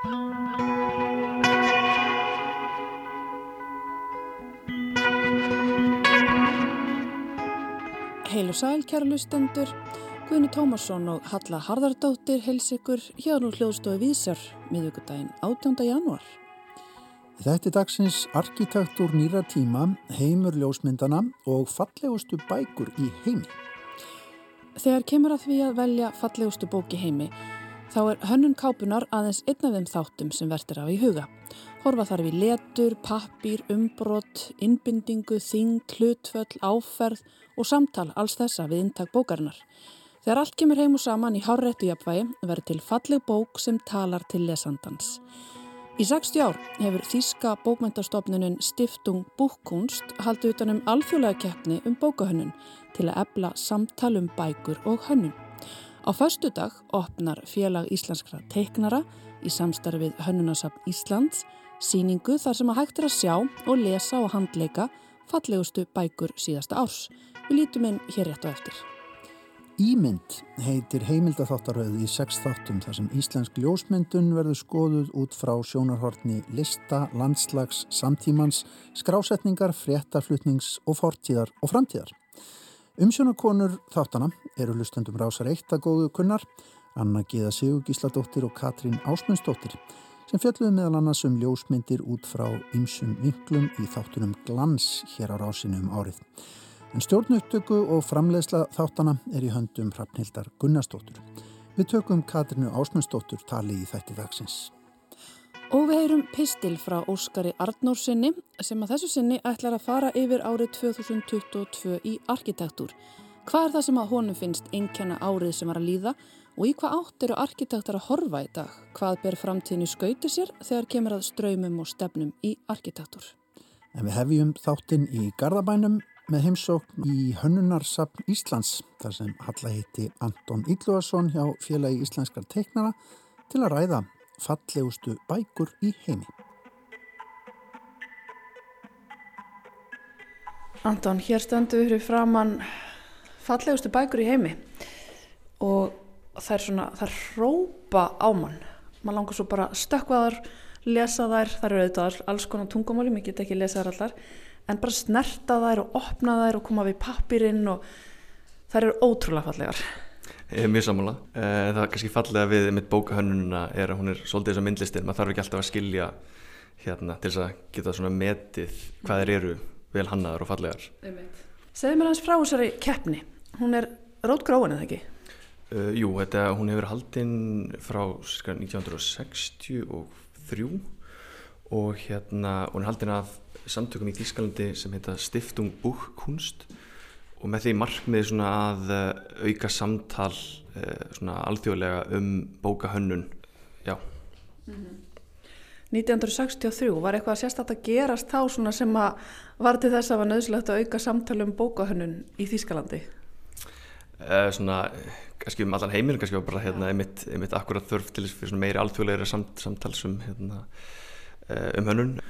Heil og sæl, kæra lustendur, Guðni Tómasson og Halla Harðardóttir heils ykkur hjá nú hljóðstofi Vísar miðugudaginn 18. januar. Þetta er dagsins arkitektur nýra tíma, heimur ljósmyndana og fallegustu bækur í heimi. Þegar kemur að því að velja fallegustu bóki heimi, þá er hönnun kápunar aðeins einn af þeim þáttum sem verður af í huga. Horfa þarf í letur, pappir, umbrott, innbindingu, þing, hlutföll, áferð og samtal alls þessa við intak bókarinnar. Þegar allt kemur heim og saman í hárrættu jafnvægi verður til falleg bók sem talar til lesandans. Í 60 ár hefur Þíska bókmyndastofnunum Stiftung Búkkunst haldið utanum alþjóðlega keppni um bókahönnun til að ebla samtal um bækur og hönnun. Á föstu dag opnar félag íslenskra teiknara í samstarfið Hönnunasafn Íslands síningu þar sem að hægt er að sjá og lesa og handleika fallegustu bækur síðasta árs. Við lítum inn hér rétt og eftir. Ímynd heitir heimildatháttaröð í sex þáttum þar sem íslensk ljósmyndun verður skoðuð út frá sjónarhortni lista, landslags, samtímans, skrásetningar, fréttaflutnings og fortíðar og framtíðar. Umsjónakonur þáttana eru lustendum rásar eitt að góðu kunnar, Anna Gíða Sigurgísladóttir og Katrín Ásmundsdóttir sem fjalluðu meðal annars um ljósmyndir út frá ymsum vinklum í þáttunum glans hér á rásinu um árið. En stjórnupptöku og framleiðsla þáttana er í höndum Hrafnhildar Gunnarsdóttur. Við tökum Katrínu Ásmundsdóttur tali í þætti dagsins. Og við heyrum pistil frá Óskari Arnórsinni sem að þessu sinni ætlar að fara yfir árið 2022 í arkitektúr. Hvað er það sem að honum finnst einkjana árið sem var að líða og í hvað átt eru arkitektar að horfa í dag? Hvað ber framtíðinu skauti sér þegar kemur að ströymum og stefnum í arkitektúr? En við hefjum þáttinn í Garðabænum með heimsókn í Hönnunarsapn Íslands þar sem Halla heiti Anton Ílluarsson hjá félagi íslenskar teiknara til að ræða fallegustu bækur í heimi. Anton, hér standu við framann fallegustu bækur í heimi og það er svona, það rópa á mann. Man langar svo bara stökkvaðar, lesa þær, það eru auðvitað alls konar tungumáli, mér get ekki lesa þær allar en bara snerta þær og opna þær og koma við pappirinn og þær eru ótrúlega fallegar Ég er mjög sammála. Eh, það er kannski fallega við mitt bókahönnuna er að hún er svolítið eins og myndlistin. Maður þarf ekki alltaf að skilja hérna til þess að geta svona metið hvað þeir eru vel hannaðar og fallegar. Segðu mér hans frá þessari keppni. Hún er rótgróin eða ekki? Uh, jú, þetta, hún hefur haldinn frá 1963 og hérna hún er haldinn af samtökum í Þýskalandi sem heita Stiftung Buchkunst og með því markmið svona að eh, auka samtal eh, svona alþjóðlega um bókahönnun. Já. Mm -hmm. 1963 var eitthvað sérstaklega að gerast þá svona sem að var til þess að var nöðslegt að auka samtal um bókahönnun í Þýskalandi? Uh, svona kannski um allan heiminn kannski var bara hérna einmitt, einmitt akkurat þörf til meiri alþjóðlega samt, samtalsum hérna, um hönnun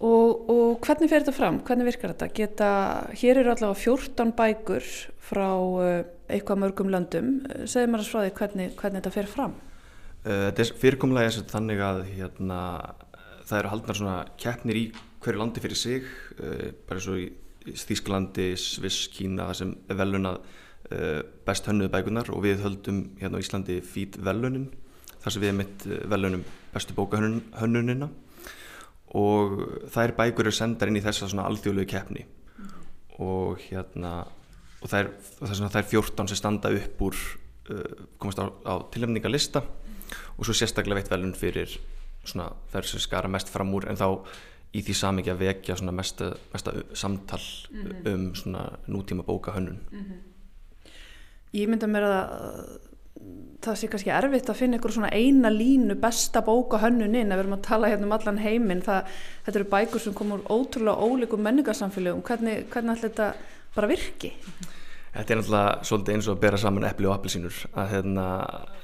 Og, og hvernig fer þetta fram? Hvernig virkar þetta? Geta, hér eru allavega 14 bækur frá uh, eitthvað mörgum löndum. Segð mér að frá því hvernig, hvernig þetta fer fram? Uh, þetta er fyrirkomlega eins og þannig að hérna, það eru haldnar svona keppnir í hverju landi fyrir sig, bara og í Þýsklandi, Sviss, Kína, það sem er velunað best hönnuðu bækunar og við höldum hérna á Íslandi fít velunin, þar sem við erum mitt velunum bestu bókahönnunina og þær bækur eru sendar inn í þessa svona alþjóðlegu keppni mm. og hérna og það er 14 sem standa upp úr uh, komast á, á tilhemningalista mm. og svo sérstaklega veitt velun fyrir svona þær sem skara mest fram úr en þá í því samingi að vekja svona mesta, mesta samtal mm -hmm. um svona nútíma bókahönnun -hmm. Ég mynda mér að það sé kannski erfitt að finna einhver svona eina línu besta bóka hönnuninn að við erum að tala hérna um allan heiminn það, þetta eru bækur sem komur ótrúlega ólíkum menningarsamfélögum hvernig, hvernig allir þetta bara virki? Þetta er náttúrulega svolítið eins og að bera saman eppli og appelsínur að hérna,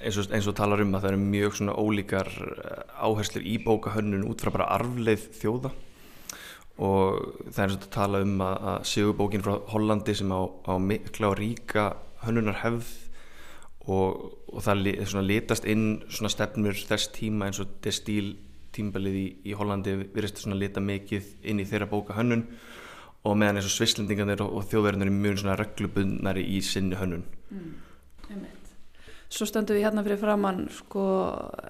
eins, og, eins og talar um að það eru mjög svona ólíkar eh, áherslur í bóka hönnun út frá bara arfleið þjóða og það er eins og að tala um að, að séu bókin frá Hollandi sem á, á mikla og ríka hönnunar hefð og, og það litast inn svona stefnur þess tíma eins og destíl tímbalið í, í Hollandi virðist svona lita mikið inn í þeirra bóka hönnun og meðan eins og svislendingarnir og, og þjóðverðinir er mjög svona reglubundnari í sinni hönnun. Mm, Svo stöndum við hérna fyrir framann sko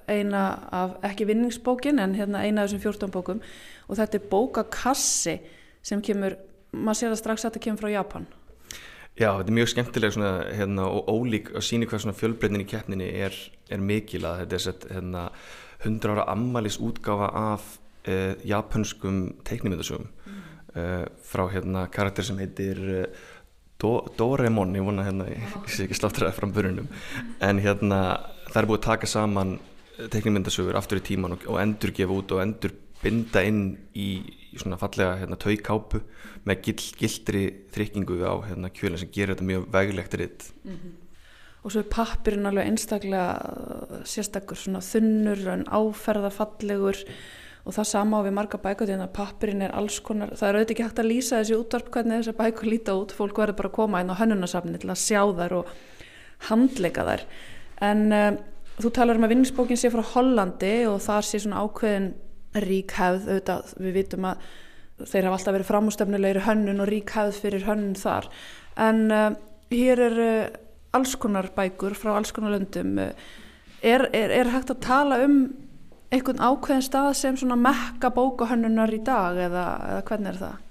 eina af ekki vinningsbókin en hérna eina af þessum 14 bókum og þetta er bókakassi sem kemur, maður sér það strax að þetta kemur frá Japan Já, þetta er mjög skemmtileg svona, hérna, og ólík að sína hvað svona fjölbreytnin í keppninni er, er mikil að þetta er sett hérna, 100 ára ammælis útgáfa af eh, japanskum teiknimindasögum mm. eh, frá hérna karakter sem heitir eh, Do, Doraemon, ég vona hérna, ég, ég sé ekki sláttur það fram börunum, en hérna það er búið að taka saman teiknimindasögur aftur í tíman og, og endur gefa út og endur binda inn í, í svona fallega hérna, taukápu með gill, gildri þrykkingu á hérna, kjölinn sem gerir þetta mjög veglegt ritt mm -hmm. og svo er pappirinn alveg einstaklega uh, sérstakur svona þunnur en áferðafallegur. Og það sama á við marga bækur því að pappirinn er alls konar, það er auðvitað ekki hægt að lýsa þessi útvarp hvernig þessar bækur líta út. Fólk verður bara að koma inn á hönnunasafni til að sjá þær og handleika þær. En uh, þú talar um að vinningsbókin sé frá Hollandi og þar sé svona ákveðin rík hefð, auðvitað við vitum að þeir hafa alltaf verið framústefnulegri hönnun og rík hefð fyrir hönnun þar en uh, hér er uh, alls konar bækur frá alls konar löndum uh, er, er, er hægt að tala um einhvern ákveðin stað sem svona mekka bókahönnunar í dag eða, eða hvernig er það?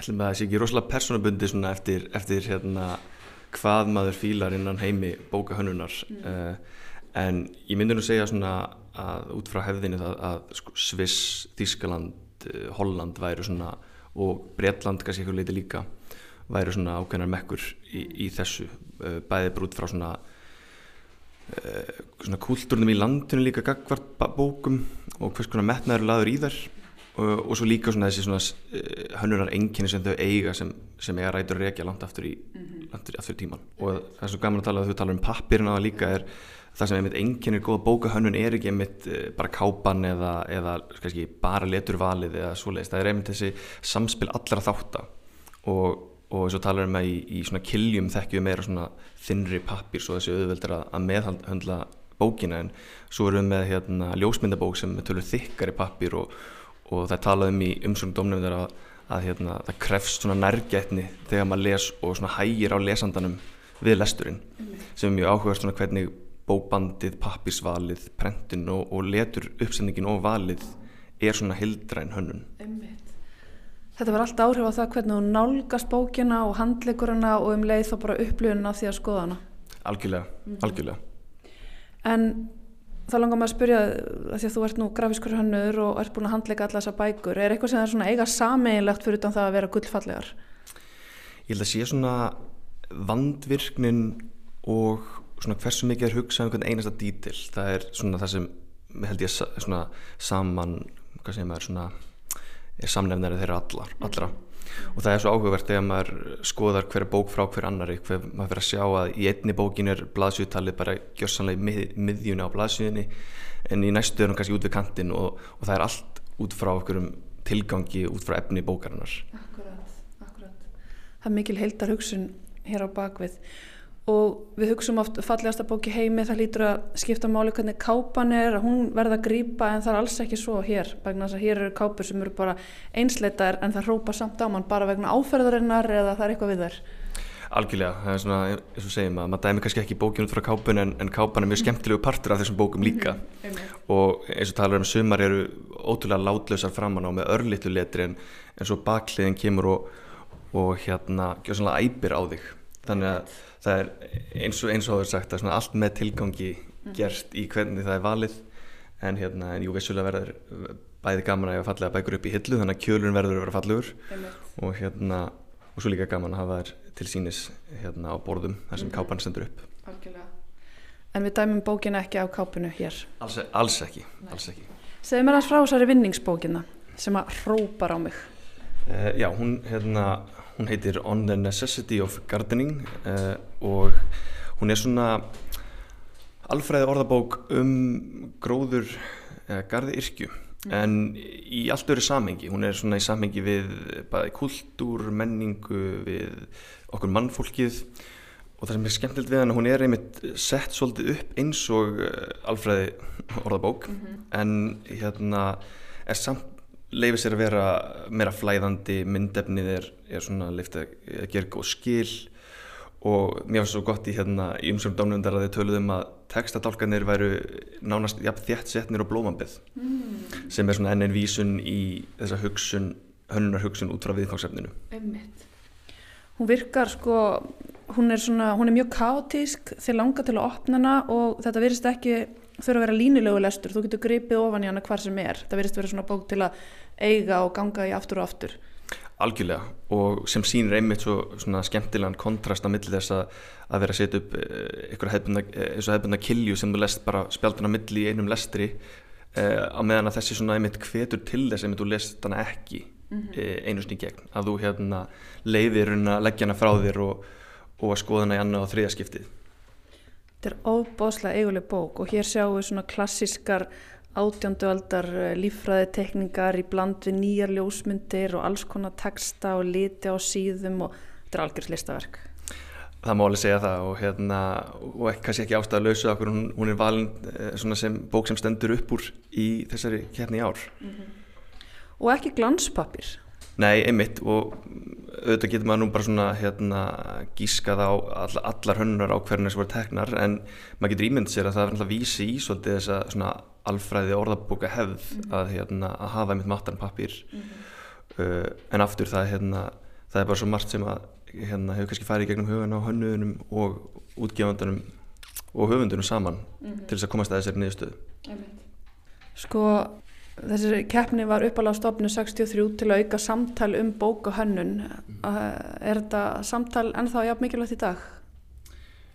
Ætlum að það sé ekki rosalega personabundi svona eftir, eftir hérna hvað maður fílar innan heimi bókahönnunar mm. En ég myndi nú segja svona að út frá hefðinu það að sko, Sviss, Þískaland, eh, Holland væru svona og Breitland kannski eitthvað leiti líka væru svona ákveðnar mekkur í, í þessu eh, bæðið brútt frá svona uh, svona kúltúrnum í landinu líka gagvart bókum og hvers konar metnaður laður í þær og, og svo líka svona þessi svona hönnunar enginni sem þau eiga sem, sem eiga rætur reykja langt aftur í, mm -hmm. aftur, aftur í tíman og það er svo gaman að tala að þú tala um pappirina það líka er það sem einmitt enginn er góða bókahönnun er ekki einmitt eh, bara kápan eða, eða kannski, bara leturvalið eða svoleiðist, það er einmitt þessi samspil allra þáttar og, og eins og talar um að í, í svona kiljum þekkjum meira svona þinnri pappir svo þessi auðveldur að, meðhandla bókina. En svo erum við með hérna, ljósmyndabók sem tölur þykkari pappir og, og það talaðum í umsöngum domnum að, að hérna, það krefst svona nærgætni þegar maður les og svona hægir á lesandanum við lesturinn sem er mjög áhugast svona hvernig bókbandið, pappisvalið, prentin og, og letur uppsendingin og valið er svona hildræn hönnun. Einmitt. Þetta var allt áhrif á það hvernig þú nálgast bókina og handleikurina og um leið þá bara upplifuna því að skoða hana. Algjörlega, mm -hmm. algjörlega. En þá langar maður að spyrja því að þú ert nú grafiskur hönnur og ert búin að handleika alla þessa bækur. Er eitthvað sem er svona eiga sameinlegt fyrir utan það að vera gullfallegar? Ég held að sé svona vandvirknin og svona hversu mikið er hugsað um einhvern einasta dítil. Það er svona það sem held ég svona saman hvað sem er svona er samnefnari þeirra allar, allra. Og það er svo áhugavert þegar maður skoðar hverja bók frá hver annari hver maður fyrir að sjá að í einni bókin er blaðsvíðtalið bara gjörsanlega mið, miðjuna á blaðsvíðinni en í næstu er hún kannski út við kantin og, og það er allt út frá okkur um tilgangi út frá efni bókarinnar. Akkurat, akkurat. Það er mikil heildar hugsun hér á bakvið og við hugsaum oft fallegasta bóki heimi það lítur að skipta máli hvernig kápan er að hún verða að grýpa en það er alls ekki svo hér vegna þess að hér eru kápur sem eru bara einsleitar en það rópa samt á mann bara vegna áferðarinnar eða það er eitthvað við þær. Algjörlega, það er svona, eins og segjum að maður dæmi kannski ekki bókin út frá kápun en, en kápan er mjög skemmtilegu partur af þessum bókum líka. Og eins og talar um sumar eru ótrúlega látlausar framann á með örlítu letri en, en svo bakliðin kemur og, og hérna, æpir á þig. Þannig að það er eins og eins og það er sagt að allt með tilgangi mhm. gert í hvernig það er valið en hérna, en jú vissulega verður bæði gaman að ég að fallega bækur upp í hillu þannig að kjölun verður að vera fallegur og hérna, og svo líka gaman að hafa þær til sínis hérna á borðum þar sem mm -hmm. kápan sendur upp Algjörlega. En við dæmum bókina ekki á kápunu hér? Alls, alls ekki, ekki. Segðu mér að frá þessari vinningsbókina sem að hrópar á mig uh, Já, hún hérna hún heitir On the Necessity of Gardening uh, og hún er svona alfræði orðabók um gróður uh, gardi yrkju mm. en í allt öru samhengi, hún er svona í samhengi við bæði kultúr, menningu við okkur mannfólkið og það sem er skemmtilegt við hann hún er einmitt sett svolítið upp eins og uh, alfræði orðabók mm -hmm. en hérna er samt leifir sér að vera meira flæðandi myndefnið er, er svona leift að gera góð skil og mér finnst svo gott í hérna í umsum dánundar að þið töluðum að textadálkanir væru nánast jafn þétt setnir og blómambið mm. sem er svona enn einn vísun í þessa hugsun, hönnunar hugsun út frá viðfangsefninu Einmitt. Hún virkar sko hún er, svona, hún er mjög kátísk þeir langa til að opna hana og þetta verist ekki þurfa að vera línulegu lestur. Þú getur gripið ofan í hana hvar sem er. Það verist að vera svona bók til að eiga og ganga í aftur og aftur. Algjörlega. Og sem sínir einmitt svo svona skemmtilegan kontrast á milli þess að, að vera að setja upp eitthvað hefðbundna, hefðbundna kilju sem þú lest bara spjalduna milli í einum lestri eh, á meðan að þessi svona einmitt hvetur til þess einmitt þú lest hana ekki mm -hmm. einu snið gegn. Að þú hérna leiðir að leggja hana frá þér og, og að skoða hana í annað og þriða skiptið Þetta er óbóðslega eiguleg bók og hér sjáum við svona klassískar átjándualdar lífræði tekningar í bland við nýjar ljósmyndir og alls konar texta og liti á síðum og þetta er algjörð listaverk. Það má alveg segja það og hérna og ekki, kannski ekki ástæða að lausa okkur hún, hún er valin svona sem bók sem stendur upp úr í þessari kérni ár. Mm -hmm. Og ekki glanspapir Nei, einmitt og auðvitað getur maður nú bara svona hérna gískað á all, allar hönnunar á hvernig þessu voru teknar en maður getur ímynd sér að það er alltaf vísi í svolítið þess að svona alfræði orðabóka hefð mm -hmm. að, hérna, að hafa einmitt matan pappir mm -hmm. uh, en aftur það, hérna, það er bara svo margt sem að hérna, hefur kannski farið í gegnum hugan á hönnuðunum og útgefandunum og höfundunum saman mm -hmm. til þess að komast að þessari niðurstöðu Sko þessi keppni var uppalega stofnu 63 til að auka samtal um bóka hönnun. Er þetta samtal ennþá jafn mikilvægt í dag?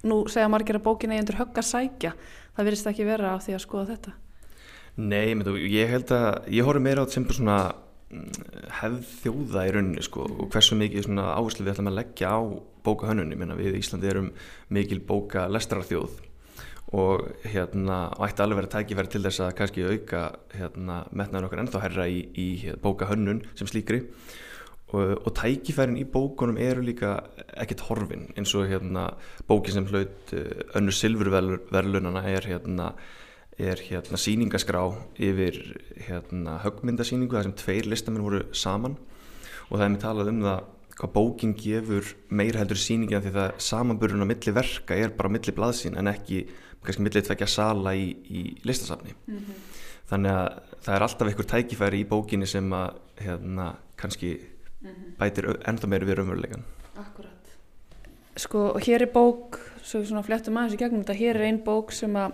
Nú segja margir að bókin eigindur högg að sækja. Það virðist ekki vera á því að skoða þetta. Nei, ég held að ég horfi meira á þetta sem svona hefð þjóða í rauninni sko og hversu mikið svona áherslu við ætlum að leggja á bóka hönnunni, við í Íslandi erum mikil bóka lestrarþjóð og hérna ætti alveg verið að tækifæri til þess að kannski auka hérna metnaður okkar ennþá herra í, í hérna, bóka hönnun sem slíkri. Og, og tækifærin í bókunum eru líka ekkert horfin eins og hérna bókin sem hlaut önnu silfurverlunana er hérna er hérna síningaskrá yfir hérna högmyndasíningu þar sem tveir listamenn voru saman. Og það er mér talað um það hvað bókin gefur meira heldur síningina því það samanburðun á milli verka er bara á milli blaðsín en ekki kannski milli tvekja sala í, í listasafni. Mm -hmm. þannig að það er alltaf einhver tækifæri í bókinni sem að hérna kannski mm -hmm. bætir ennþá meira við raunverulegan Akkurat Sko og hér er bók, svo svona flettum aðeins í gegnum þetta, hér er einn bók sem að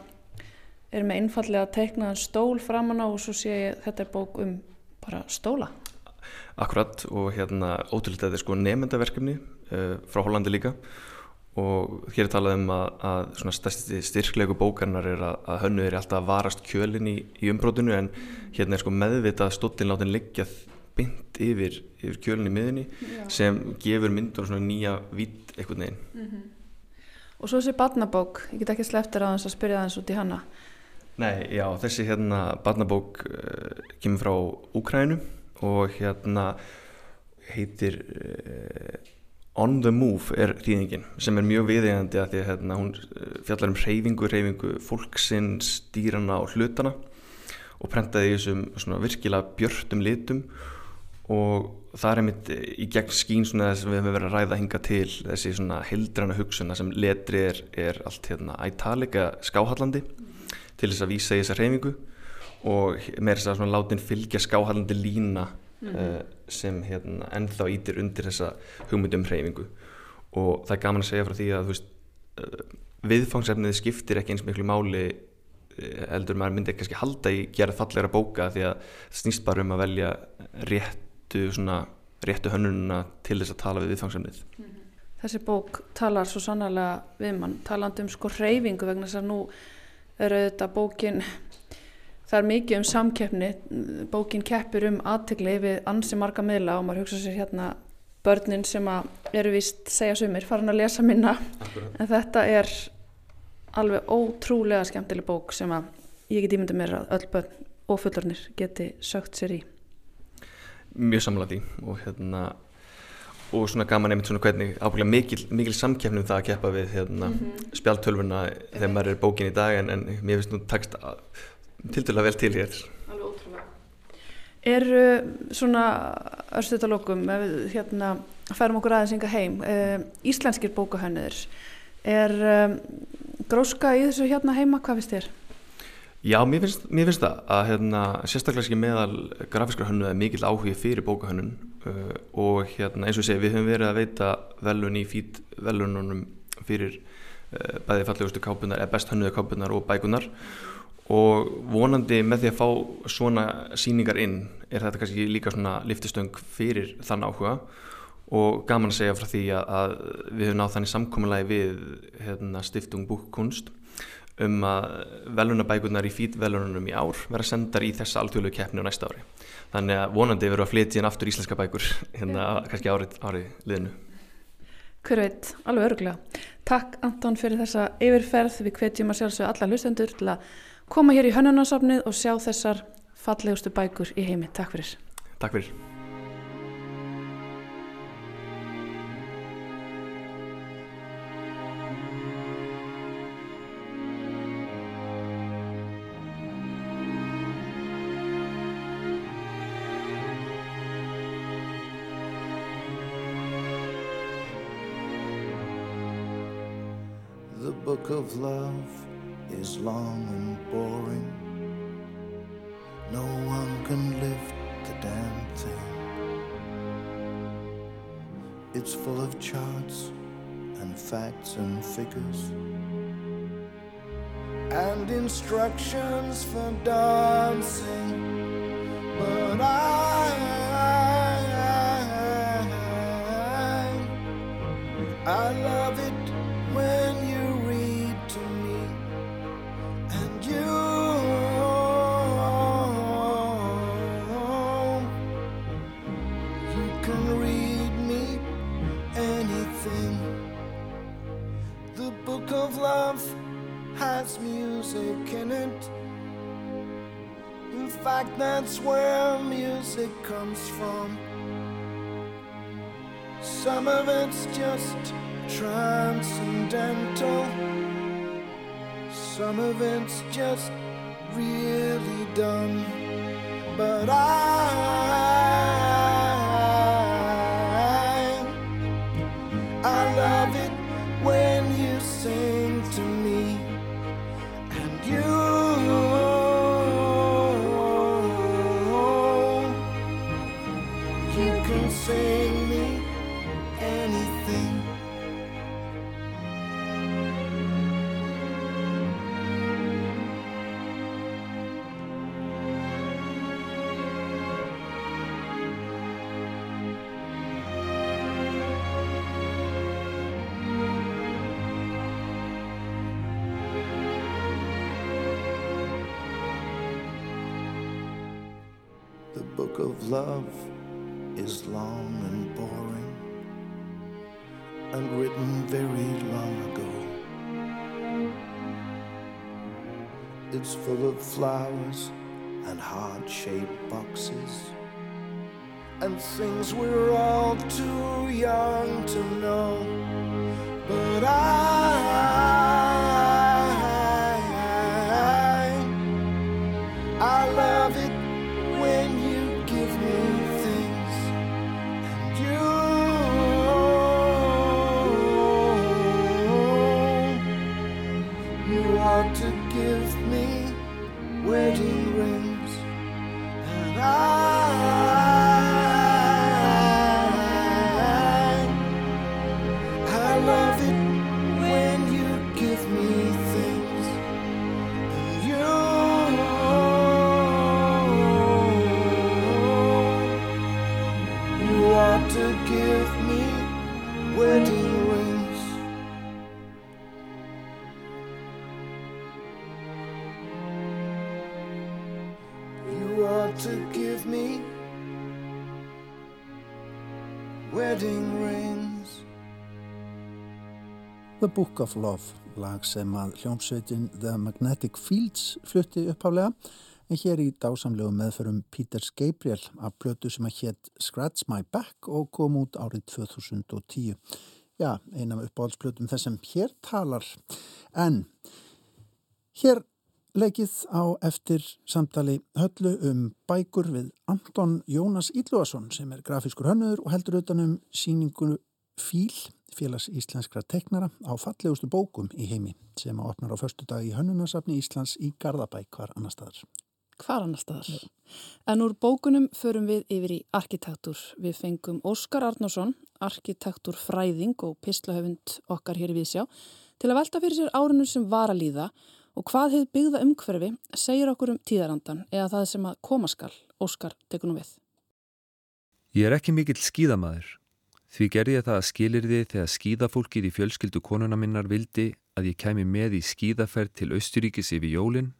er með einfallega teiknaðan stól framan á og svo sé ég þetta er bók um bara stóla. Akkurat og hérna ótrúlega þetta er sko nefndaverkefni uh, frá Hollandi líka og hér er talað um að, að svona stærsti styrklegu bókarnar er að, að hönnu er alltaf að varast kjölin í, í umbrótinu en hérna er sko meðvitað stóttin látin liggja bynd yfir, yfir kjölin í miðunni Já. sem gefur myndur svona nýja vít eitthvað neginn mm -hmm. Og svo þessi badnabók, ég get ekki sleftir að hans að spyrja það eins út í hanna Nei, já, þessi hérna badnabók uh, kemur frá Úkrænu og hérna heitir uh, On the Move er þýðingin sem er mjög viðegandi að því að hérna, hún fjallar um reyfingu, reyfingu fólksins, dýrana og hlutana og prentaði þessum virkilega björnum litum og það er einmitt í gegn skín að við hefum verið að ræða hinga til þessi svona hildrana hugsun sem letri er, er allt hérna ætalika skáhallandi til þess að vísa í þessa reyfingu og með þess að látin fylgja skáhallandi lína mm -hmm. sem hérna, ennþá ítir undir þessa hugmyndum hreyfingu og það er gaman að segja frá því að veist, uh, viðfangsefnið skiptir ekki eins miklu máli uh, eldur maður myndi kannski halda í gera fallegra bóka því að snýst bara um að velja réttu, svona, réttu hönnununa til þess að tala við viðfangsefnið mm -hmm. Þessi bók talar svo sannarlega við mann, talandu um sko hreyfingu vegna þess að nú eru þetta bókin það er mikið um samkeppni bókin keppir um aðtegli við ansi marga miðla og maður hugsa sér hérna börnin sem eru vist segja sumir, farin að lesa minna Akkurat. en þetta er alveg ótrúlega skemmtileg bók sem að ég get ímyndið mér að öll börn og fullornir geti sögt sér í Mjög samlega því og hérna og svona gaman einmitt svona hvernig ábygglega mikil, mikil samkeppnum það að keppa við hérna, mm -hmm. spjaltölvuna þegar maður er bókin í dag en, en mér finnst nú takst til dæla vel til hér. Alveg ótrúlega. Er svona örstuðalókum hérna færum okkur aðeins yngar heim uh, Íslenskir bókahönniður er um, gróska í þessu hérna heima, hvað finnst þér? Já, mér finnst, mér finnst það að hérna, sérstaklega ekki meðal grafískar hönnu er mikil áhugi fyrir bókahönnun uh, og hérna, eins og segi við höfum verið að veita velun í fít velununum fyrir uh, bæði fallegustu kápunar, eða best hönnuðu kápunar og bækunar og vonandi með því að fá svona síningar inn er þetta kannski líka svona liftistöng fyrir þann áhuga og gaman að segja frá því að, að við höfum nátt þannig samkominlega við hérna, stiftung búkkunst um að velunabækurnar í fítvelununum í ár vera sendar í þessa alþjóðlegu keppni á næsta ári. Þannig að vonandi veru að flytja inn aftur íslenska bækur hérna kannski árið, árið liðinu. Hver veit, alveg öruglega. Takk Anton fyrir þessa yfirferð. Við hvetjum að sjálfsögja alla hlustendur til að koma hér í hönnunarsafnið og sjá þessar fallegustu bækur í heimi. Takk fyrir. Takk fyrir. of love is long and boring. No one can lift the damn thing. It's full of charts and facts and figures and instructions for dancing. But I, I, I, I love it that's where music comes from. Some of it's just transcendental, some of it's just really dumb. But I love is long and boring and written very long ago. It's full of flowers and heart shaped boxes and things we're all too young to know. But I The Book of Love, lag sem að hljómsveitin The Magnetic Fields flutti upphaflega en hér í dásamlegu meðförum Peters Gabriel af blötu sem að hétt Scratch My Back og kom út árið 2010. Já, einam uppáhaldsblötum þessum hér talar. En hér leikið á eftir samtali höllu um bækur við Anton Jónas Ílluarsson sem er grafískur hönnuður og heldur utanum síningu Fíl félags íslenskra teknara á fallegustu bókum í heimi sem að opnar á förstu dag í Hönnunarsafni Íslands í Garðabæk hvar annar staðar. Hvar annar staðar? Ja. En úr bókunum förum við yfir í arkitektur. Við fengum Óskar Arnósson, arkitektur fræðing og pislahöfund okkar hér í Vísjá, til að velta fyrir sér árunum sem var að líða og hvað hefur byggða umhverfi segir okkur um tíðarandan eða það sem að koma skal. Óskar, tekunum við. Ég er ekki mikill skýðamaður Því gerði ég það að skilir þið þegar skíðafólkið í fjölskyldu konuna minnar vildi að ég kemi með í skíðaferð til Austuríkis yfir jólinn,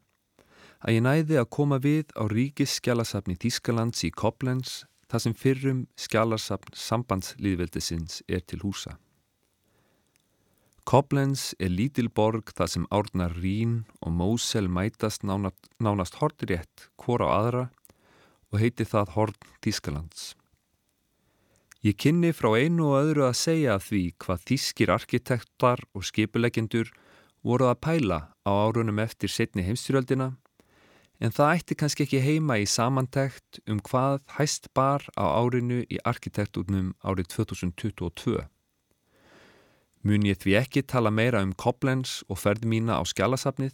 að ég næði að koma við á ríkis skjálasafni Þískalands í Koblenz þar sem fyrrum skjálasafn sambandslýðveldisins er til húsa. Koblenz er lítil borg þar sem árnar Rín og Mósel mætast nánast, nánast hortirétt hvora á aðra og heiti það Horn Þískalands. Ég kynni frá einu og öðru að segja því hvað þýskir arkitektar og skipulegendur voru að pæla á árunum eftir setni heimstyrjöldina en það ætti kannski ekki heima í samantækt um hvað hæst bar á árinu í arkitekturnum árið 2022. Mun ég því ekki tala meira um Koblenz og ferð mína á skjálasafnið,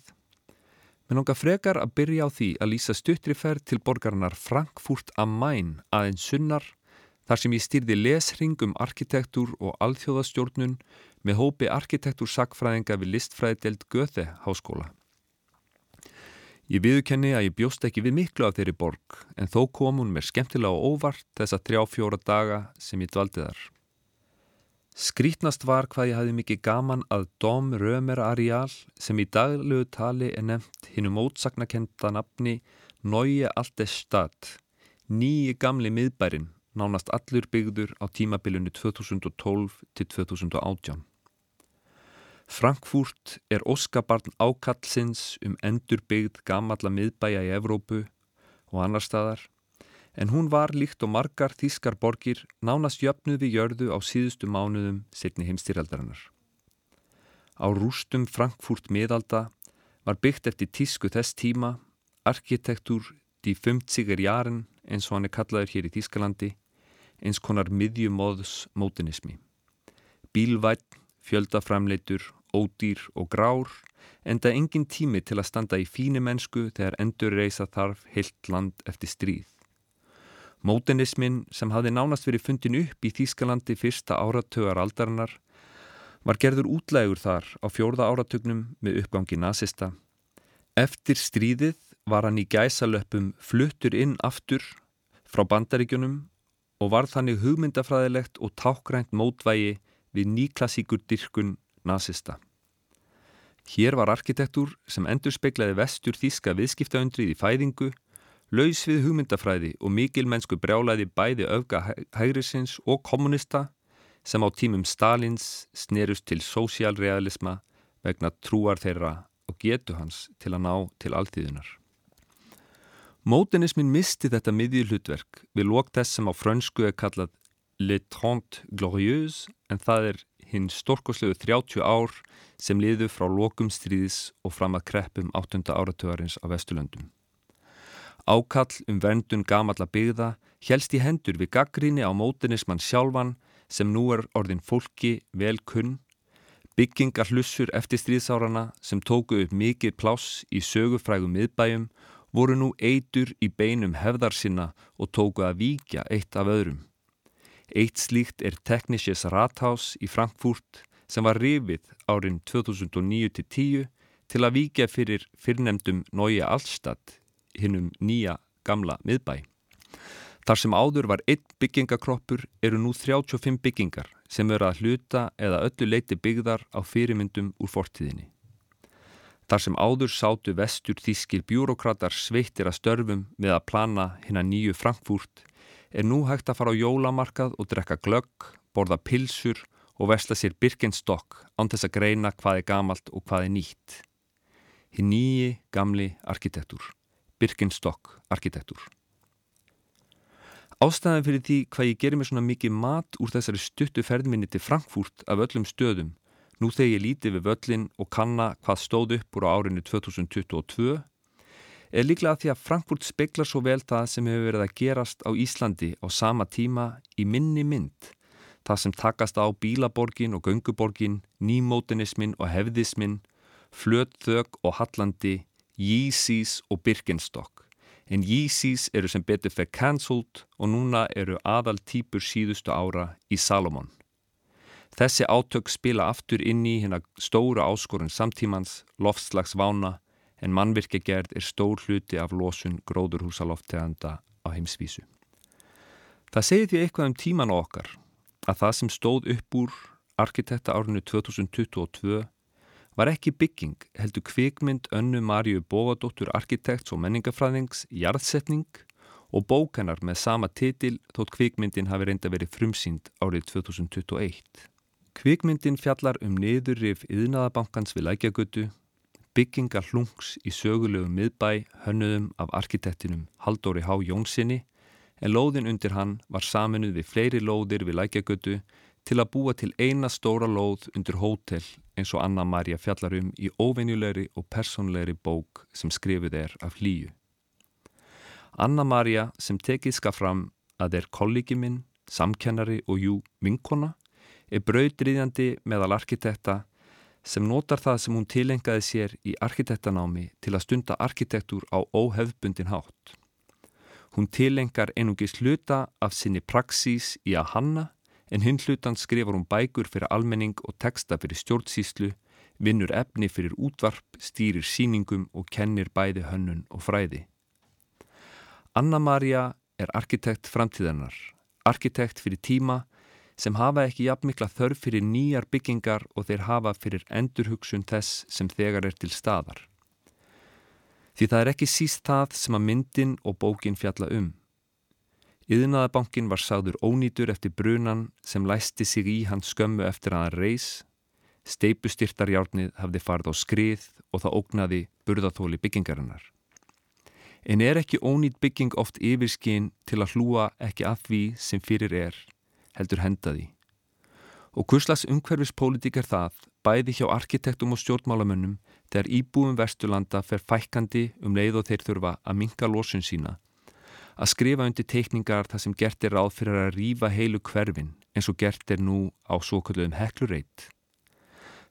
menn onga frekar að byrja á því að lýsa stuttri ferð til borgarnar Frankfurt am Main aðeins sunnar þar sem ég stýrði lesring um arkitektúr og alþjóðastjórnun með hópi arkitektúrsakfræðinga við listfræðidelt Göθε háskóla. Ég viðkenni að ég bjóst ekki við miklu af þeirri borg en þó kom hún mér skemmtilega og óvart þessa þrjá fjóra daga sem ég dvaldi þar. Skrítnast var hvað ég hafði mikið gaman að Dom Römer Arial sem í daglegu tali er nefnt hinn um ótsagnakenda nafni Neue Alte Stadt, nýji gamli miðbærin nánast allur byggður á tímabilinu 2012 til 2018. Frankfurt er óskabarn ákallsins um endurbyggð gamalla miðbæja í Evrópu og annar staðar, en hún var líkt og margar þýskar borgir nánast jöfnuð við jörðu á síðustu mánuðum setni heimstýraldarinnar. Á rústum Frankfurt miðalda var byggt eftir tísku þess tíma, arkitektur die 50er jaren eins og hann er kallaður hér í Þýskalandi, eins konar miðjumóðs mótinismi. Bílvætt, fjöldaframleitur, ódýr og grár enda engin tími til að standa í fíni mennsku þegar endur reysa þarf heilt land eftir stríð. Mótinismin sem hafði nánast verið fundin upp í Þýskalandi fyrsta áratögar aldarinnar var gerður útlægur þar á fjórða áratugnum með uppgangi nazista. Eftir stríðið var hann í gæsalöpum fluttur inn aftur frá bandaríkjunum og var þannig hugmyndafræðilegt og tákgrænt mótvægi við nýklassíkur dirkun nazista. Hér var arkitektur sem endur speiklaði vestur þíska viðskiptaundrið í fæðingu, laus við hugmyndafræði og mikil mennsku brjálaði bæði öfga hægrisins og kommunista sem á tímum Stalins snerust til sósialrealisma vegna trúar þeirra og getu hans til að ná til alþýðunar. Mótenismin misti þetta miðjulhutverk við lók þess sem á frönsku er kallað Le Trente Glorieuse en það er hinn storkoslegu 30 ár sem liðu frá lókum stríðis og fram að kreppum 8. áratögarins á Vesturlöndum. Ákall um verndun gamalla byggða helst í hendur við gaggríni á mótenismann sjálfan sem nú er orðin fólki vel kunn, byggingar hlussur eftir stríðsárana sem tóku upp mikið pláss í sögufrægum miðbæjum voru nú eitur í beinum hefðar sinna og tóku að víkja eitt af öðrum. Eitt slíkt er Technisches Rathaus í Frankfurt sem var rifið árin 2009-10 til að víkja fyrir fyrrnemdum Nója Allstad, hinnum nýja gamla miðbæ. Þar sem áður var einn byggingakroppur eru nú 35 byggingar sem eru að hluta eða öllu leiti byggðar á fyrirmyndum úr fortíðinni. Þar sem áður sátu vestur þýskir bjúrokratar sveittir að störfum með að plana hinn að nýju Frankfurt er nú hægt að fara á jólamarkað og drekka glögg, borða pilsur og vesla sér Birkenstock án þess að greina hvað er gamalt og hvað er nýtt. Hinn nýji, gamli arkitektur. Birkenstock arkitektúr. Ástæðan fyrir því hvað ég gerir mér svona mikið mat úr þessari stuttu ferðminni til Frankfurt af öllum stöðum, nú þegar ég líti við völlin og kanna hvað stóð upp úr árinu 2022, er líklega því að Frankfurt speiklar svo vel það sem hefur verið að gerast á Íslandi á sama tíma í minni mynd það sem takast á bílaborgin og gönguborgin, nýmótinismin og hefðismin, flötþög og hallandi, Yeezys og Birkenstock. En Yeezys eru sem betur fyrir cancelled og núna eru aðal týpur síðustu ára í Salomon. Þessi átök spila aftur inn í hérna stóra áskorun samtímans, loftslags vána, en mannvirkjagerð er stór hluti af losun gróðurhúsalofteganda á heimsvísu. Það segir því eitthvað um tíman okkar að það sem stóð upp úr arkitekta árinu 2022 var ekki bygging heldur kvikmynd önnu Marju Bógadóttur arkitekts og menningafræðings Jarðsetning og bókanar með sama titil þótt kvikmyndin hafi reynda verið frumsýnd árið 2021. Kvikmyndin fjallar um niðurrif yðnaðabankans við lækjagötu, byggingar hlungs í sögulegu miðbæ hönnuðum af arkitektinum Haldóri Há Jónssoni en lóðin undir hann var saminuð við fleiri lóðir við lækjagötu til að búa til eina stóra lóð undir hótel eins og Anna Maria fjallarum í óvenjulegri og personlegri bók sem skrifið er af hlýju. Anna Maria sem tekið skaf fram að er kollegi minn, samkennari og jú vinkona er brauðriðjandi meðal arkitekta sem notar það sem hún tilengaði sér í arkitektanámi til að stunda arkitektúr á óhefbundin hátt. Hún tilengar einungis hluta af sinni praxís í að hanna en hinn hlutan skrifar hún bækur fyrir almenning og texta fyrir stjórnsýslu, vinnur efni fyrir útvarp, stýrir síningum og kennir bæði hönnun og fræði. Anna-Maria er arkitekt framtíðanar, arkitekt fyrir tíma sem hafa ekki jafnmikla þörf fyrir nýjar byggingar og þeir hafa fyrir endurhugsun þess sem þegar er til staðar. Því það er ekki síst það sem að myndin og bókin fjalla um. Yðnaðabankin var sagður ónýtur eftir brunan sem læsti sig í hans skömmu eftir að hann reys. Steipustyrtarjárnið hafði farið á skrið og það ógnaði burðathóli byggingarinnar. En er ekki ónýtt bygging oft yfirskinn til að hlúa ekki að því sem fyrir er, heldur hendaði. Og kurslags umhverfispolítik er það, bæði hjá arkitektum og stjórnmálamönnum, þegar íbúum Vesturlanda fer fækandi um leið og þeir þurfa að minka losun sína. Að skrifa undir teikningar þar sem gert er ráð fyrir að rýfa heilu hverfin eins og gert er nú á svo kalluðum heklureit.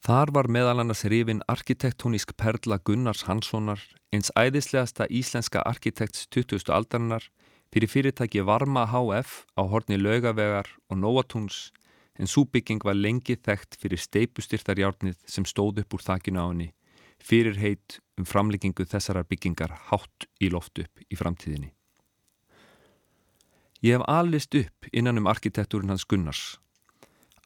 Þar var meðal annars rifin arkitektónísk perla Gunnars Hanssonar, eins æðislegasta íslenska arkitekts 20. aldarinnar, fyrir fyrirtæki Varma HF á horni Laugavegar og Nóatúns en súbygging var lengi þekkt fyrir steipustyrtarjárnið sem stóð upp úr þakkinu á henni, fyrir heit um framleggingu þessarar byggingar hátt í loft upp í framtíðinni. Ég hef alist upp innan um arkitektúrin hans Gunnars.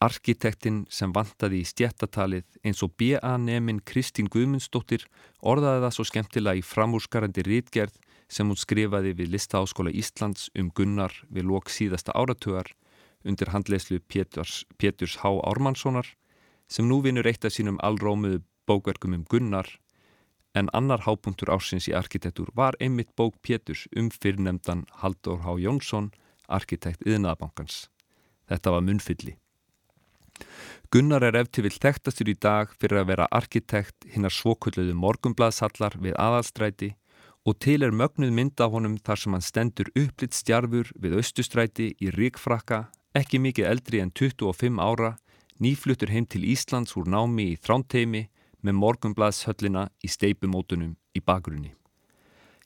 Arkitektinn sem vantaði í stjættatalið eins og B.A.Nemin Kristín Guðmundsdóttir orðaði það svo skemmtilega í framúrskarandi rítgerð sem hún skrifaði við Listaháskóla Íslands um Gunnar við lók síðasta áratugar undir handleyslu Péturs, Péturs H. Ármannssonar sem nú vinur eitt af sínum allrómuðu bókverkum um Gunnar en annar hápunktur ásins í arkitektúr var einmitt bók Péturs um fyrrnemdan Haldur H. Jónsson, arkitekt yðnaðabankans. Þetta var munnfylli. Gunnar er eftir vil þekktastur í dag fyrir að vera arkitekt hinnar svokulluðu morgumblaðsallar við aðalstræti og til er mögnuð mynd af honum þar sem hann stendur upplitt stjarfur við austustræti í ríkfrakka ekki mikið eldri en 25 ára, nýfluttur heim til Íslands úr námi í þrámteimi með morgunbladshöllina í steipumótunum í bakgrunni.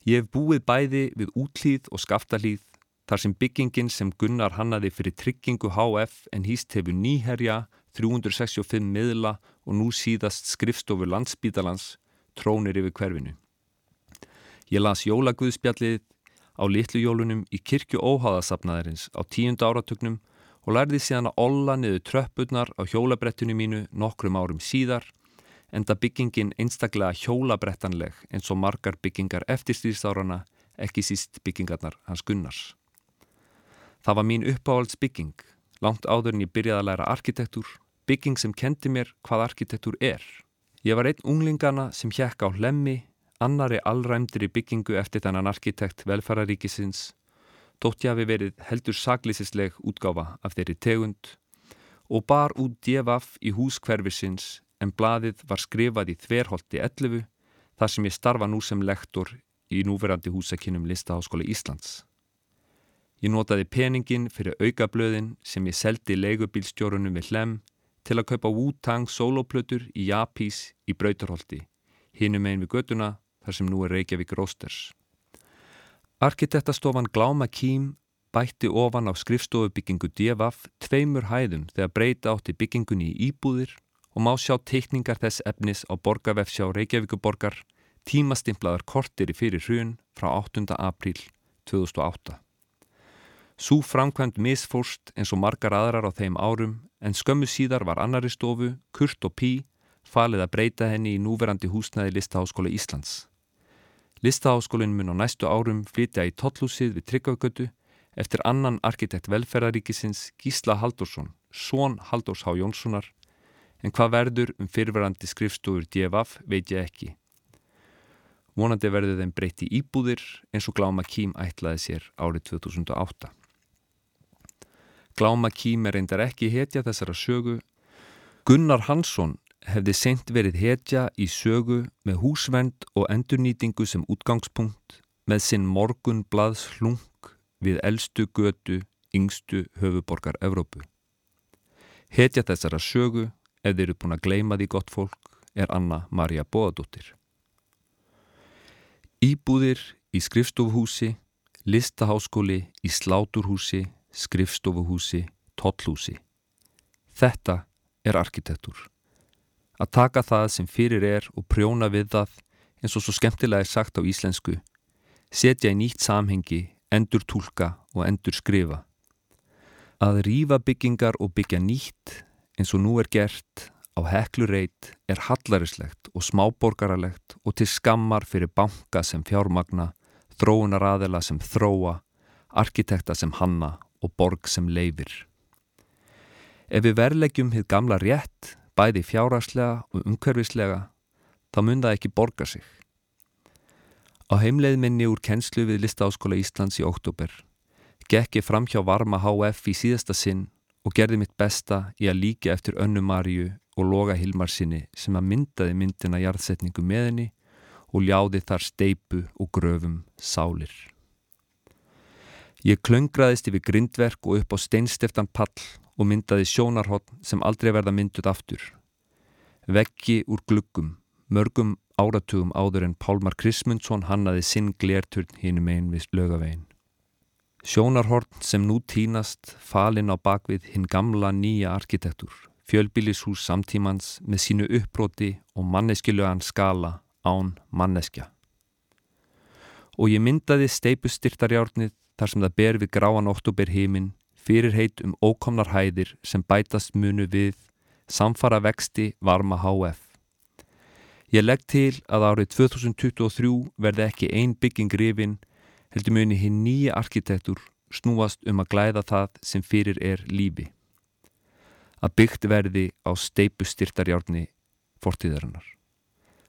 Ég hef búið bæði við útlýð og skaftalýð þar sem byggingin sem Gunnar hannaði fyrir tryggingu HF en hýst hefur nýherja 365 miðla og nú síðast skrifstofu landsbítalans trónir yfir hverfinu. Ég las jólaguðspjallið á litlu jólunum í kirkju óháðasafnaðarins á tíunda áratögnum og lærði síðan að olla niður tröppurnar á hjólabrettinu mínu nokkrum árum síðar enda byggingin einstaklega hjólabrettanleg eins og margar byggingar eftirstýrstárana, ekki síst byggingarnar hans Gunnars. Það var mín uppáhaldsbygging, langt áður en ég byrjaði að læra arkitektúr, bygging sem kendi mér hvað arkitektúr er. Ég var einn unglingana sem hjekka á hlemmi, annari allræmdir í byggingu eftir þennan arkitekt velfæraríkisins þótt ég hafi verið heldur saglýsisleg útgáfa af þeirri tegund og bar út djefaf í hús hverfisins en blaðið var skrifað í þverholti 11 þar sem ég starfa nú sem lektor í núverandi húsakinnum Listaháskóla Íslands. Ég notaði peningin fyrir aukablöðin sem ég seldi leigubílstjórunum við hlem til að kaupa Wu-Tang soloplötur í Japís í Brautarholti, hinum einn við göduna þar sem nú er Reykjavík Rósters. Arkitektastofan Gláma Kím bætti ofan á skrifstofubyggingu Devaf tveimur hæðum þegar breyta átti byggingunni í íbúðir og má sjá teikningar þess efnis á borgarvefsjá Reykjavíkuborgar tímastimplaðar kortir í fyrir hrun frá 8. apríl 2008. Sú framkvæmt misfórst eins og margar aðrar á þeim árum en skömmu síðar var annari stofu, Kurt og Pí, falið að breyta henni í núverandi húsnæði Listaháskóla Íslands. Listaháskólinn mun á næstu árum flytja í tottlúsið við Tryggvagötu eftir annan arkitekt velferðaríkisins Gísla Haldursson, són Haldurs H. Jónssonar en hvað verður um fyrirverandi skrifstofur DFF veit ég ekki. Vonandi verður þeim breytti íbúðir eins og Gláma Kím ætlaði sér árið 2008. Gláma Kím er reyndar ekki hetja þessara sögu. Gunnar Hansson hefði sent verið hetja í sögu með húsvend og endurnýtingu sem útgangspunkt með sinn morgun blaðs hlung við eldstu götu yngstu höfuborgar Evrópu. Hetja þessara sögu ef þeir eru búin að gleima því gott fólk, er Anna Maria Bóðadóttir. Íbúðir í skrifstofuhúsi, listaháskóli í sláturhúsi, skrifstofuhúsi, tollhúsi. Þetta er arkitektur. Að taka það sem fyrir er og prjóna við það eins og svo skemmtilega er sagt á íslensku, setja í nýtt samhengi, endur tólka og endur skrifa. Að rýfa byggingar og byggja nýtt eins og nú er gert á heklureit er hallarislegt og smáborgaralegt og til skammar fyrir banka sem fjármagna, þróunar aðela sem þróa, arkitekta sem hanna og borg sem leifir. Ef við verlegjum hitt gamla rétt, bæði fjáraslega og umhverfislega, þá mun það ekki borga sig. Á heimleið minni úr kennslu við Listaáskóla Íslands í oktober gekk ég fram hjá Varma HF í síðasta sinn og gerði mitt besta í að líka eftir önnu Maríu og loga Hilmar sinni sem að myndaði myndina jarðsetningu með henni og ljáði þar steipu og gröfum sálir. Ég klöngraðist yfir grindverk og upp á steinstiftan pall og myndaði sjónarhótt sem aldrei verða mynduð aftur. Veggi úr gluggum, mörgum áratugum áður en Pálmar Krismundsson hannaði sinn glerturn hínum einn við lögavegin. Sjónarhorn sem nú tínast falinn á bakvið hinn gamla nýja arkitektur, fjölbílishús samtímans með sínu uppbroti og manneskilögan skala án manneskja. Og ég myndaði steipustyrtarjárnið þar sem það ber við gráan oktober heiminn fyrir heit um ókomnar hæðir sem bætast munu við samfara vexti varma HF. Ég legg til að árið 2023 verði ekki ein bygging rifin heldur muni hinn nýja arkitektur snúast um að glæða það sem fyrir er lífi. Að byggt verði á steipustyrtarjárni fortíðarinnar.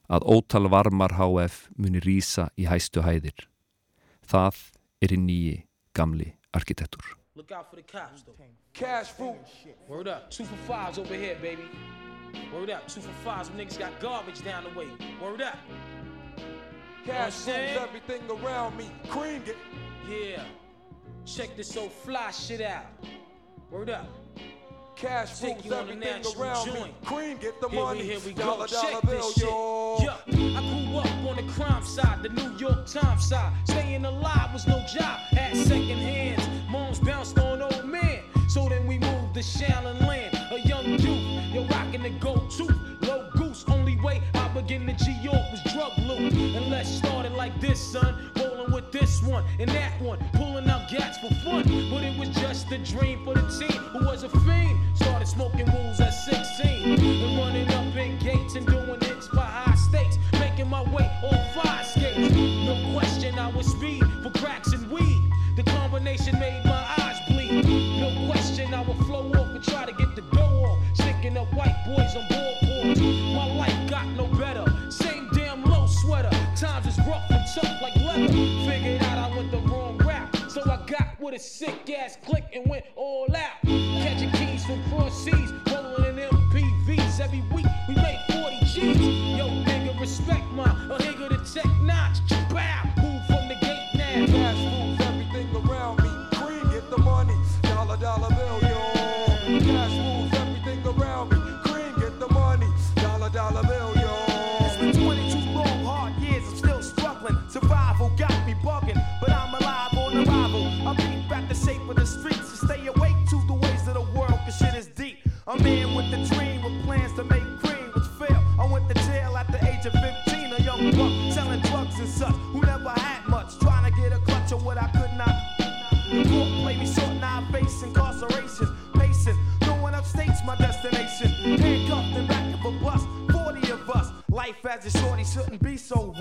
Að ótal varmar HF muni rýsa í hæstu hæðir. Það er hinn nýji gamli arkitektur. Look out for the cops though. Cash fruit. Word up. Two for fives over here, baby. Word up. Two for fives. Some niggas got garbage down the way. Word up. Cash rules everything around me. Cream it. Yeah. Check this old fly shit out. Word up. Cash Take rules you on a everything natural around me. joint. Cream get the Here money. we, here we dollar, go. dollar Check bill, this shit. yo. Yeah, I grew up on the crime side, the New York Times side. Staying alive was no job. Had second hands. Bounced on old man. So then we moved to Shallon Land. A young youth, you're rocking the gold tooth. Low goose, only way I begin to G York was drug loot. And let's start it like this, son. Rolling with this one and that one. Pulling out gats for fun. But it was just a dream for the team who was a fiend. Started smoking rules at 16. And running up in gates and doing hits by high stakes. Making my way on fire skates. With a sick ass click and went all out. Catching keys from cross seas, rolling in MPVs. Every week we made 40 G's. Yo, nigga, respect my a nigga the tech notch. Bow, move from the gate now. Shorty shouldn't be so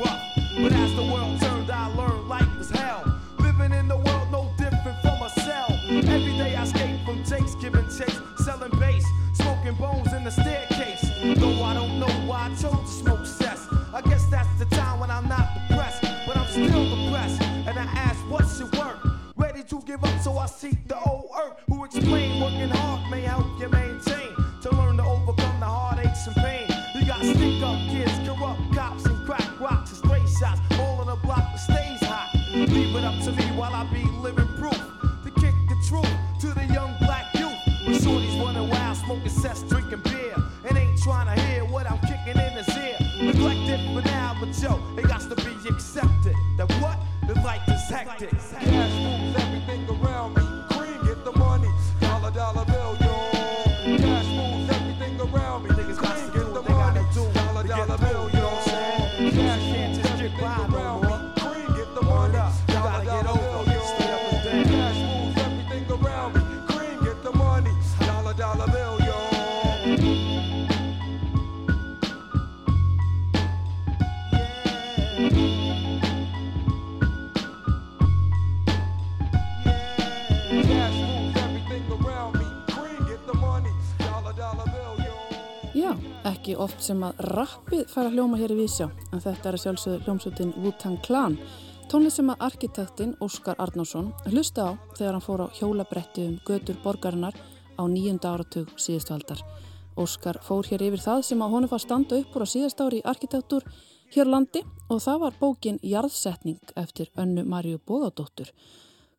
Já, ekki oft sem að rappið fara að hljóma hér í vísjá, en þetta er að sjálfsögðu hljómsveitin Wu-Tang Clan, tónlist sem að arkitektinn Óskar Arnásson hlusta á þegar hann fór á hjólabretti um götur borgarinnar á nýjunda áratug síðustu aldar. Óskar fór hér yfir það sem að honum var standa upp úr á síðast ári í arkitektur hér landi og það var bókin Jarðsetning eftir önnu Marju Bóðadóttur.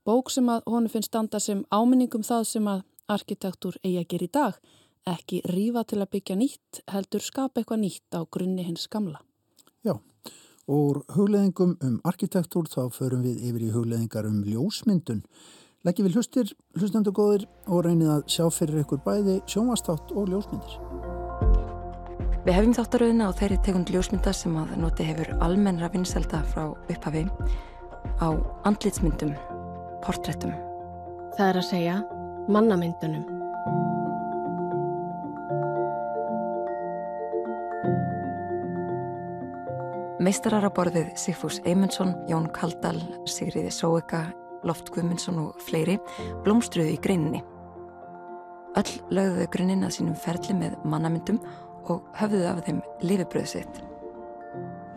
Bók sem að honum finnst standa sem áminningum það sem að arkitektur eigi að gera í dag, ekki rífa til að byggja nýtt, heldur skapa eitthvað nýtt á grunni hins gamla. Já, og hugleðingum um arkitektúr þá förum við yfir í hugleðingar um ljósmyndun. Leggjum við hlustir, hlustendur góðir og reynið að sjá fyrir ykkur bæði sjónvastátt og ljósmyndir. Við hefum þáttaröðina á þeirri tegund ljósmynda sem að noti hefur almennra vinselda frá upphafi á andlitsmyndum, portréttum. Það er að segja mannamyndunum. Meistarar á borðið Sigfús Eymundsson, Jón Kaldal, Sigriði Sóeka, Loft Guðmundsson og fleiri blómstruðu í greininni. Öll lögðuðu grunninn að sínum ferli með mannamyndum og höfðuðu af þeim lifibröðu sitt.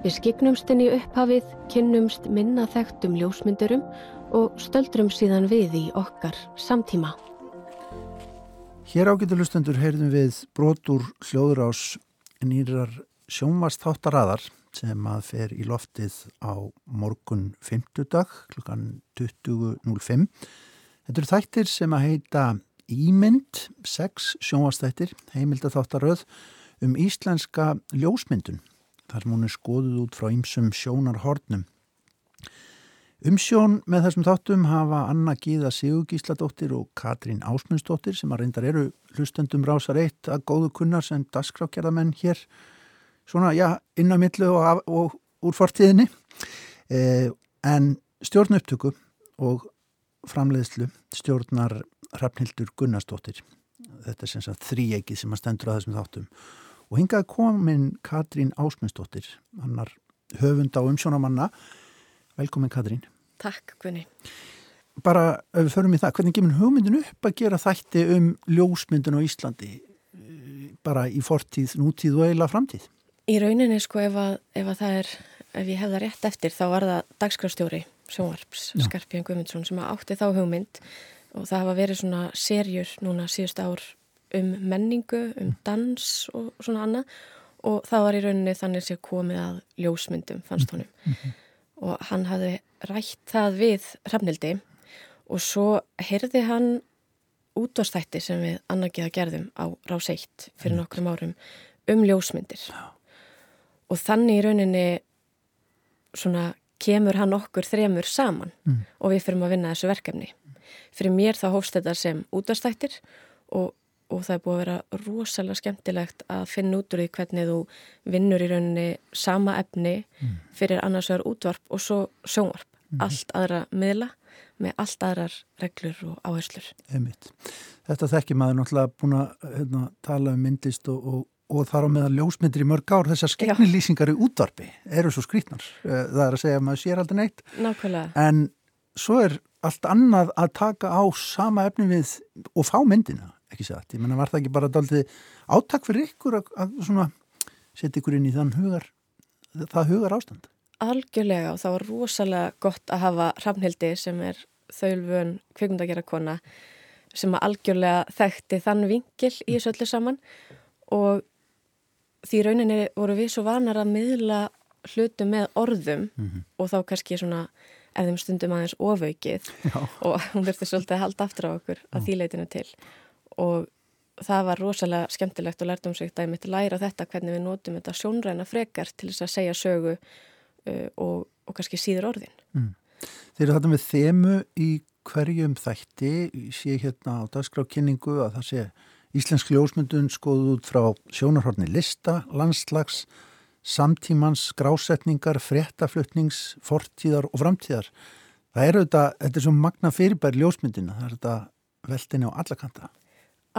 Við skiknumst inn í upphafið, kynnumst minna þekktum ljósmyndurum og stöldrum síðan við í okkar samtíma. Hér ágættu hlustendur heyrðum við brotur hljóðurás nýrar sjónvastáttaraðar sem að fer í loftið á morgun 50 dag klukkan 20.05. Þetta eru þættir sem að heita Ímynd, sex sjónvastættir, heimildatháttaröð um íslenska ljósmyndun. Þar sem hún er skoðuð út frá ýmsum sjónarhornum. Umsjón með þessum þáttum hafa Anna Gíða Sigurgísladóttir og Katrín Ásmundsdóttir sem að reyndar eru hlustendum rásar eitt að góðu kunnar sem dasgrákjærðamenn hér svona, já, inn á millu og, og úr fortíðinni. Eh, en stjórn upptöku og framleiðslu stjórnar Hrafnildur Gunnarsdóttir. Þetta er sem sagt þríegið sem að stendur að þessum þáttum. Og hingað komin Katrín Ásmundsdóttir annar höfund á umsjónamanna velkomin Katrín. Takk, Gunni. bara ef við förum í það, hvernig gemur hugmyndin upp að gera þætti um ljósmyndin á Íslandi eh, bara í fortíð, nútíð og eiginlega framtíð Í rauninni sko ef að, ef að það er ef ég hef það rétt eftir, þá var það dagskrafstjóri sjónvarps, Já. Skarpján Guðmundsson sem átti þá hugmynd. Og það hafa verið svona serjur núna síðust ár um menningu, um dans og svona annað. Og það var í rauninni þannig sér komið að ljósmyndum fannst honum. Og hann hafði rætt það við Hrafnildi og svo heyrði hann útvarstætti sem við annarkiða gerðum á Rás 1 fyrir nokkrum árum um ljósmyndir og þannig í rauninni svona kemur hann okkur þremur saman. Mm. og við fyrir að vinna þessu verkefni. Fyrir mér þá hófst þetta sem útvarstættir og, og það er búið að vera rosalega skemmtilegt að finna út úr því hvernig þú vinnur í rauninni sama efni fyrir annars vegar útvarp og svo sjónvarp. Allt aðra miðla með allt aðrar reglur og áherslur. Einmitt. Þetta þekki maður náttúrulega búin að hérna, tala um myndlist og, og, og þar á meðal ljósmyndir í mörg ár. Þessar skeknilýsingar í útvarpi eru svo skrítnar. Eh, Það er að segja að maður sér aldrei neitt. Nákvæmlega, En svo er allt annað að taka á sama efni við og fá myndina, ekki satt. Ég menna var það ekki bara daldið átak fyrir ykkur að, að svona setja ykkur inn í þann hugar, það hugar ástand. algjörlega og það var rosalega gott að hafa Hrafnhildi sem er þaulvön kvikmyndagera kona sem að algjörlega þekkti þann vingil í þessu öllu saman og því rauninni voru við svo vanar að miðla hlutu með orðum og þá kannski svona þeim stundum aðeins ofaukið og hún þurfti svolítið að halda aftur á okkur að því leitinu til. Og það var rosalega skemmtilegt og lærdomsvíkt að ég mitt læra þetta hvernig við notum þetta sjónræna frekar til þess að segja sögu uh, og, og kannski síður orðin. Þeir eru þetta með þemu í hverjum þætti, sé hérna á dagskrákynningu að það sé íslensk ljósmyndun skoðuð út frá sjónarhorni lista, landslags, samtímans, skrásetningar, fréttaflutnings, fortíðar og framtíðar. Það eru þetta, þetta er svo magna fyrirbæri ljósmyndina, það er þetta veldinni á alla kanta.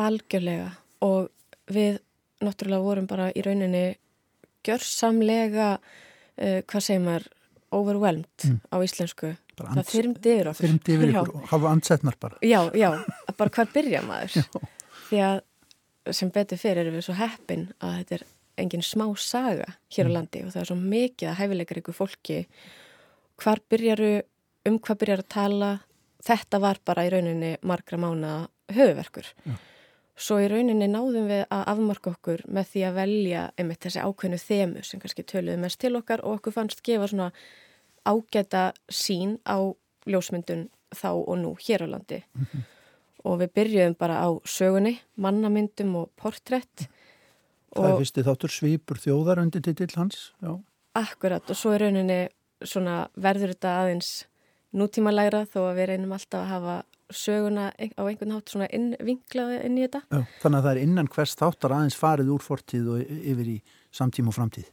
Algjörlega og við náttúrulega vorum bara í rauninni gjörsamlega, uh, hvað segir maður, overwhelmed á íslensku. Bara Það þyrmdi yfir okkur. Þyrmdi yfir Já. ykkur og hafa ansetnar bara. Já, já, bara hvar byrja maður? Því að sem betur fyrir erum við svo heppin að þetta er engin smá saga hér á landi og það er svo mikið að hæfileikar ykkur fólki. Hvar byrjaru, um hvað byrjar að tala? Þetta var bara í rauninni margra mána höfuverkur. Svo í rauninni náðum við að afmarka okkur með því að velja einmitt þessi ákveðnu þemu sem kannski töluðu mest til okkar og okkur fannst gefa svona ágæta sín á ljósmyndun þá og nú hér á landi. Og við byrjuðum bara á sögunni, mannamyndum og portrætt Það er og fyrsti þáttur svipur þjóðar undir titill hans. Já. akkurat og svo í rauninni svona verður þetta aðeins nútímalægra þó að við reynum alltaf að hafa söguna á einhvern hátt svona innvinklaði inn í þetta. Já. Þannig að það er innan hvers þáttar aðeins farið úr fortíð og yfir í samtíma og framtíð.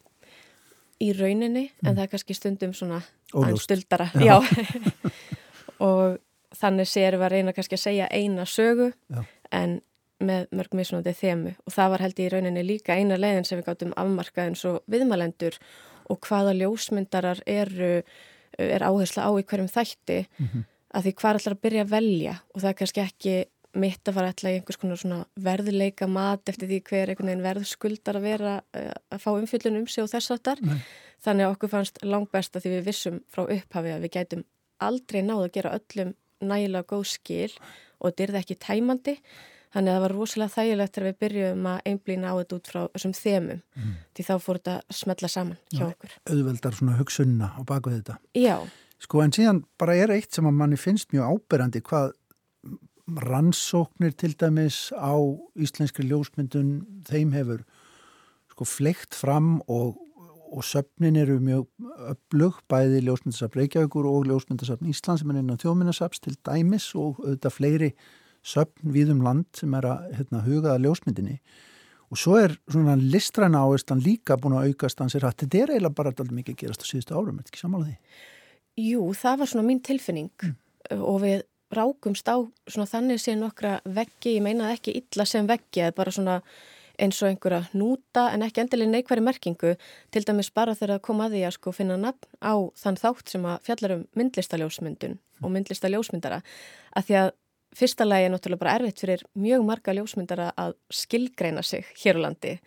í rauninni en það er kannski stundum svona aðeins stuldara Já. Já. og þannig séum við að reyna kannski að segja eina sögu Já. en með mörg mismunandi þemu. Og það var held ég í rauninni líka eina leiðin sem við gáttum afmarkað eins og viðmælendur og hvaða ljósmyndarar eru er áhersla á í hverjum þætti. Að því hvað er alltaf að byrja að velja? Og það er kannski ekki mitt að fara alltaf í einhvers konar svona verðleika mat eftir því hver einhvern veginn verð skuldar að vera eh, að fá umfyllun um sig og þess áttar. Þannig að okkur fannst langt best að því við vissum frá upphafi að við gætum aldrei náð að gera öllum nægilega góð skil og þetta er það ekki tæmandi. Þannig að það var rosalega þægilegt þegar við byrjuðum að einblýna á þetta út frá þessum þemum. Því þá fór þetta að smetla saman hjá okkur. Auðveldar svona hugsunna á baku þetta. Já, Sko en síðan bara er eitt sem að manni finnst mjög áberandi hvað rannsóknir til dæmis á íslenskri ljósmyndun þeim hefur sko fleikt fram og, og söfnin eru mjög öflug bæði ljósmyndasafn Reykjavíkur og ljósmyndasafn Ísland sem er inn á þjóðmyndasafns til dæmis og auðvitað fleiri söfn víðum land sem er að hérna, hugaða ljósmyndinni. Og svo er svona listræna áherslan líka búin að aukast hans er að þetta er eiginlega bara alltaf mikið að gerast á síðustu árum, er þetta ekki samanlega því? Jú, það var svona mín tilfinning og við rákumst á svona þannig sé nokkra veggi, ég meina ekki illa sem veggi, eða bara svona eins og einhverja núta en ekki endilega neikværi merkingu, til dæmis bara þegar að koma að því að sko finna nafn á þann þátt sem að fjallar um myndlistaljósmyndun og myndlistaljósmyndara, að því að fyrsta lagi er náttúrulega bara erfitt fyrir mjög marga ljósmyndara að skilgreina sig hér á landi,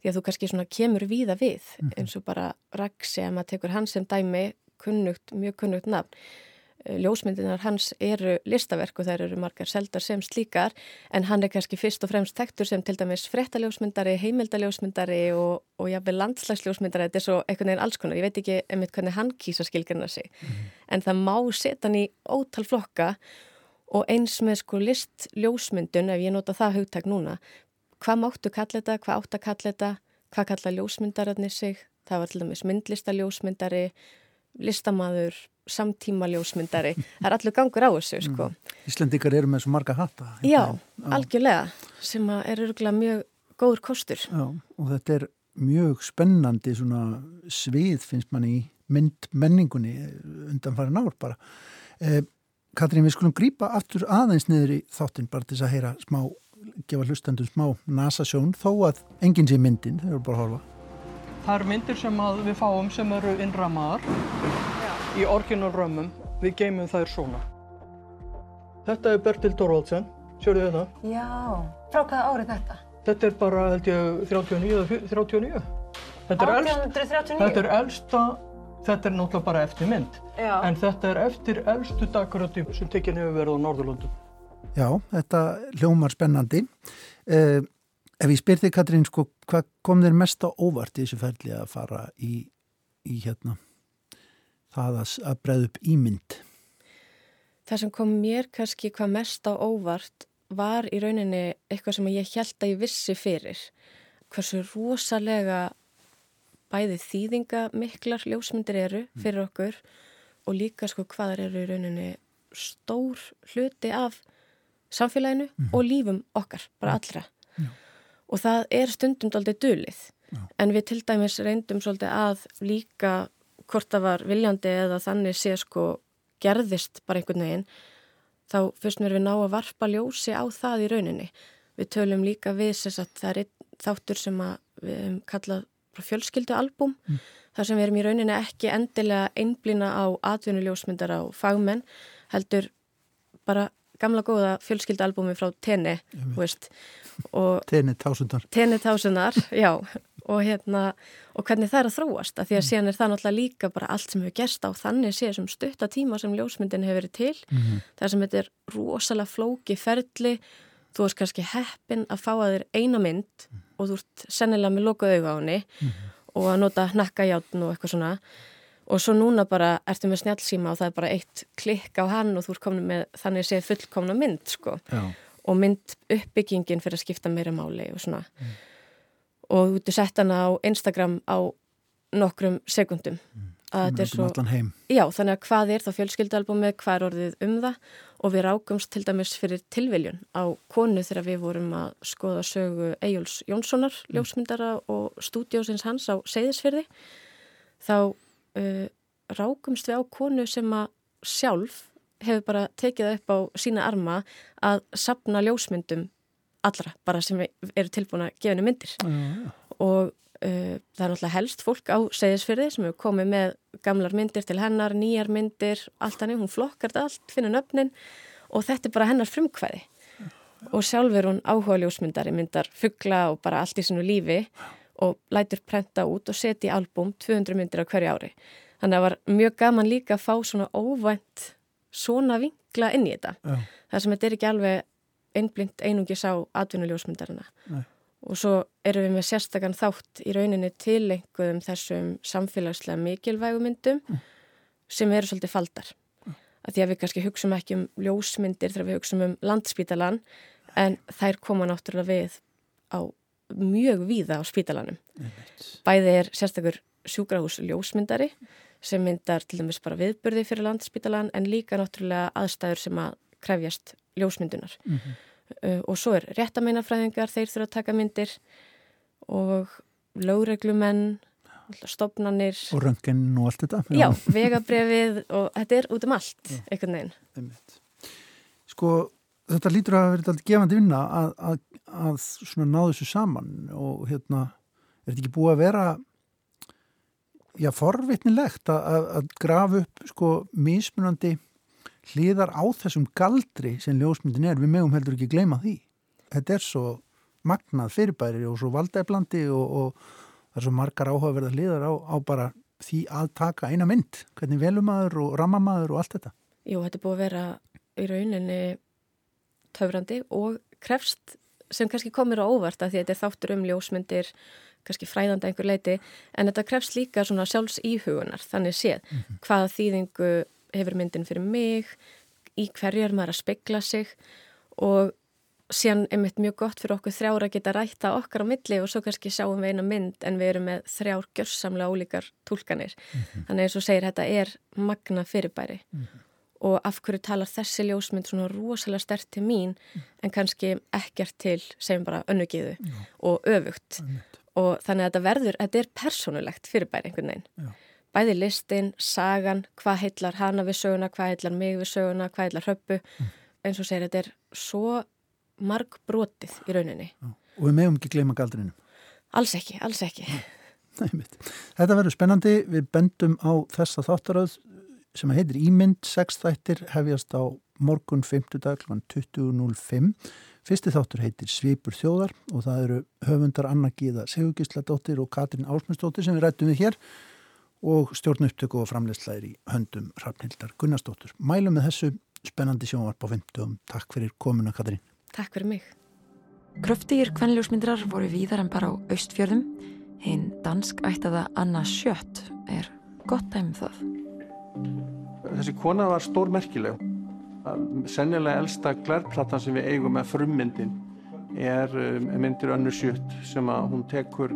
því að þú kannski svona kemur víða við eins og bara Raksi að tekur hans sem dæmi kunnugt, mjög kunnugt nafn ljósmyndinar hans eru listaverk og þær eru margar seldar sem slíkar en hann er kannski fyrst og fremst tektur sem til dæmis frettaljósmyndari, heimildaljósmyndari og, og jáfnveg landslagsljósmyndari. Þetta er svo einhvern veginn alls konar, ég veit ekki einmitt hvernig hann kýsa skilgjörna sig. En það má setja hann í ótal flokka og eins með sko listljósmyndun ef ég nota það hugtak núna hvað máttu kalla þetta, hvað átt að kalla þetta hvað kalla ljósmyndararnir sig? Það var til dæmis myndlistaljósmyndari listamaður samtíma ljósmyndari, það er allur gangur á þessu sko. Íslendikar eru með svo marga hatta. Já, algjörlega sem er örgulega mjög góður kostur. Já, og þetta er mjög spennandi svona svið finnst mann í mynd menningunni undan farin ár bara. Eh, Katrín, við skulum grípa aftur aðeins niður í þáttinn bara til þess að heyra smá, gefa hlustandum smá nasasjón þó að enginn sé myndin, þau eru bara að horfa. Það eru myndir sem við fáum sem eru innramaðar í orginal römmum. Við geymum þær svona. Þetta er Bertil Thorvaldsen, sérðu þetta? Já, frá hvaða árið þetta? Þetta er bara, held ég, 39 eða 39. Þetta er, elst, 1839? þetta er elsta, þetta er náttúrulega bara eftir mynd. Já. En þetta er eftir elstu dagröndi sem tekinn hefur verið á Norðurlundum. Já, þetta hljómar spennandi. Eh, ef ég spyr þig, Katrín, sko, hvað kom þér mest á óvart í þessu ferli að fara í, í hérna, það að, breða upp ímynd? Það sem kom mér kannski hvað mest á óvart var í rauninni eitthvað sem ég held að ég vissi fyrir. Hversu rosalega bæði þýðinga miklar ljósmyndir eru fyrir okkur og líka sko hvaðar eru í rauninni stór hluti af samfélaginu og lífum okkar, bara allra. Og það er stundum aldrei dulið. En við til dæmis reyndum svolítið að líka hvort það var viljandi eða þannig sé sko gerðist bara einhvern veginn þá fyrst mér við ná að varpa ljósi á það í rauninni. Við tölum líka við þess að það er einn þáttur sem við hefum kallað fjölskyldualbum mm. þar sem við erum í rauninni ekki endilega einblýna á atvinnuljósmyndar á fagmenn heldur bara gamla góða fjölskyldualbumi frá Tene. Tene tásundar. Tene tásundar, já. Og, hérna, og hvernig það er að þróast. Að því að Mm. síðan er það náttúrulega líka bara allt sem hefur gerst á þannig séð sem stutta tíma sem ljósmyndin hefur verið til. Mhm. Það sem þetta er rosalega flóki ferli. Þú veist kannski heppin að fá að þér eina mynd og þú ert sennilega með lokuð auga á henni og að nota hnakkajátn og eitthvað svona og svo núna bara ertu með snjálfsíma og það er bara eitt klikk á hann og þú ert komin með þannig séð fullkomna mynd sko. Já. og mynd uppbyggingin fyrir að skipta meira máli og svona. Og þú ert sett hana á Instagram á nokkrum sekundum. Að þetta er um svo heim. já, þannig að hvað er þá fjölskyldualbumið, hvað er orðið um það? Og við rákumst til dæmis fyrir tilviljun á konu þegar við vorum að skoða sögu Eyjóls Jónssonar ljósmyndara og stúdiósins hans á Seyðisfyrði þá uh, rákumst við á konu sem að sjálf hefur bara tekið það upp á sína arma að sapna ljósmyndum allra, bara sem eru tilbúin að gefa henni myndir. Já, og uh, það er náttúrulega helst fólk á Seyðisfyrði sem hefur komið með gamlar myndir til hennar, nýjar myndir, allt hannig, hún flokkar þetta allt, finnur nöfnin og þetta er bara hennar frumkvæði. Og sjálf er hún áhuga ljósmyndari, myndar fuggla og bara allt í sinu lífi. og lætur prenta út og setja í albúm 200 myndir á hverju ári. Þannig að það var mjög gaman líka að fá svona óvænt svona vinkla inn í þetta. Já. Það sem þetta er ekki alveg einblind einungis á atvinnuljósmyndarina. Nei. Og svo erum við með sérstakann þátt í rauninni til einhverjum þessum samfélagslega mikilvægu myndum sem eru svolítið faldar. Að því að við kannski hugsaum ekki um ljósmyndir þegar við hugsaum um landspítalan en þær koma náttúrulega við á mjög víða á spítalanum. Bæði er sérstakur sjúkrahús ljósmyndari sem myndar til dæmis bara viðburði fyrir landspítalan en líka náttúrulega aðstæður sem að krefjast ljósmyndunar. Mhm. Uh, og svo er réttameinafræðingar, þeir þurfa að taka myndir og lögreglumenn, stopnanir, Og röngin og allt þetta. já, vegabrefið og þetta er út um allt, einhvern veginn. Sko, þetta lítur að vera alltaf gefandi vinna að, að, að ná þessu saman og hérna, er þetta ekki búið að vera já, forvitnilegt að, að, grafa upp sko mismunandi hliðar á þessum galdri sem ljósmyndin er, við megum heldur ekki gleyma því. Þetta er svo magnað fyrirbæri og svo valdæflandi og, og það er svo margar áhugaverða liðar á, á bara því að taka eina mynd, hvernig velumæður og rammamæður og allt þetta. Jú, þetta búið að vera í rauninni töfrandi og krefst sem kannski komir á óvart að því að þetta er þáttur um ljósmyndir, kannski fræðandi einhver leiti, en þetta krefst líka svona sjálfs íhugunar, þannig séð mm -hmm. hvaða þýðingu hefur myndin fyrir mig, í hverju er maður að spegla sig og síðan er mitt mjög gott fyrir okkur þrjára að geta rætta okkar á milli og svo kannski sjáum við eina mynd en við erum með þrjár gjörsamlega ólíkar tólkanir. Mm -hmm. Þannig eins og segir þetta er magna fyrirbæri. Mm -hmm og af hverju talar þessi ljósmynd svona rosalega stert til mín mm. en kannski ekkert til segjum bara önnugiðu og öfugt Ætlitt. og þannig að þetta verður, þetta er personulegt fyrirbæri einhvern veginn Já. bæði listin, sagan, hvað heitlar hana við söguna, hvað heitlar mig við söguna hvað heitlar höppu, mm. eins og segir þetta er svo marg brotið í rauninni. Já. Og við meðum ekki gleyma galdrinum. Alls ekki, alls ekki. Nei, þetta verður spennandi, við bendum á þessa þáttaröð sem heitir Ímynd, sex þættir hefjast á morgun 5. dag kl. 20.05. Fyrsti þáttur heitir Svipur þjóðar og það eru höfundar Anna Gíða Sigurgisladóttir og Katrin Ásmundsdóttir sem við rættum við hér og stjórn upptöku og framlegslæðir í höndum Rafnhildar Gunnarsdóttur. Mælum með þessu spennandi sjónvarp á 50. Takk fyrir komuna Katrin. Takk fyrir mig. Kröftigir kvenljósmyndrar voru víðar en bara á austfjörðum. Hinn dansk ættaða Anna Sjött er gott dæmið um það. Þessi kona var stór merkileg. Sennilega elsta glærplatan sem við eigum með frummyndin er um, myndir önnu sjött sem hún tekur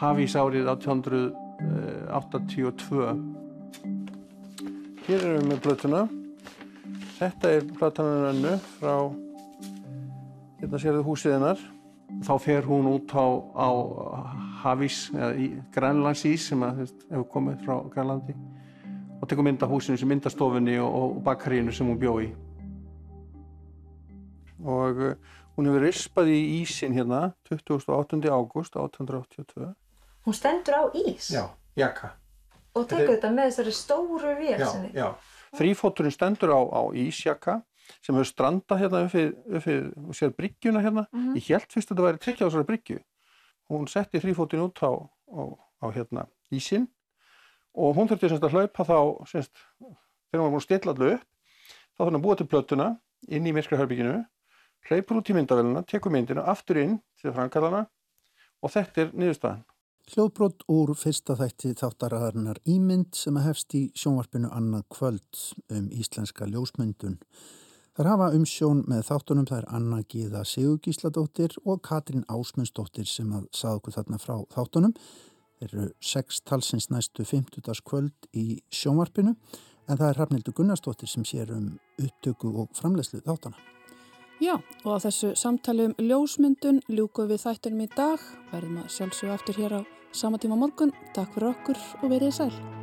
hafís árið 1882. Hér erum við með blötuna. Þetta er platanan önnu frá, hérna sér þið húsið hennar. Þá fer hún út á, á hafís, eða Grænlandsís sem hefur komið frá Grænlandi og tekur mynd af húsinu sem myndastofunni og, og bakkarínu sem hún bjó í. Og uh, hún hefur rispað í ísin hérna 28. ágúst 1882. Hún stendur á ís? Já, jakka. Og tekur þetta með þessari stóru vél sem þið? Já, já. Þrýfóturinn stendur á, á ísjakka sem hefur strandað hérna uppið, uppið, sér bryggjuna hérna. Mm -hmm. Ég held fyrst að þetta væri þessari bryggju. Hún setti þrýfóturinn út á, á, á hérna ísin og hún þurfti semst að hlaupa þá semst, þegar hún var búin að stilla allu upp þá þurfti hann að búa til plötuna inn í myrkrahörbygginu hleypur út í myndavéluna, tekur myndinu aftur inn til framkallana og þetta er niðurstaðan. Hljóðbrot úr fyrsta þætti þáttaraðarnar Ímynd sem að hefst í sjónvarpinu Anna Kvöld um íslenska ljósmyndun. Þar hafa umsjón með þáttunum er Anna Gíða Sigurgísladóttir og Katrín Ásmundsdóttir sem að sað okkur þarna frá þáttunum eru sex talsins næstu 50. kvöld í sjónvarpinu en það er Hrafnildur Gunnarsdóttir sem sér um upptöku og framlegslu þáttana. Já, og á þessu samtali um ljósmyndun ljúku við þættunum í dag. Verðum að sjálfsögja aftur hér á sama tíma morgun. Takk fyrir okkur og verið sæl.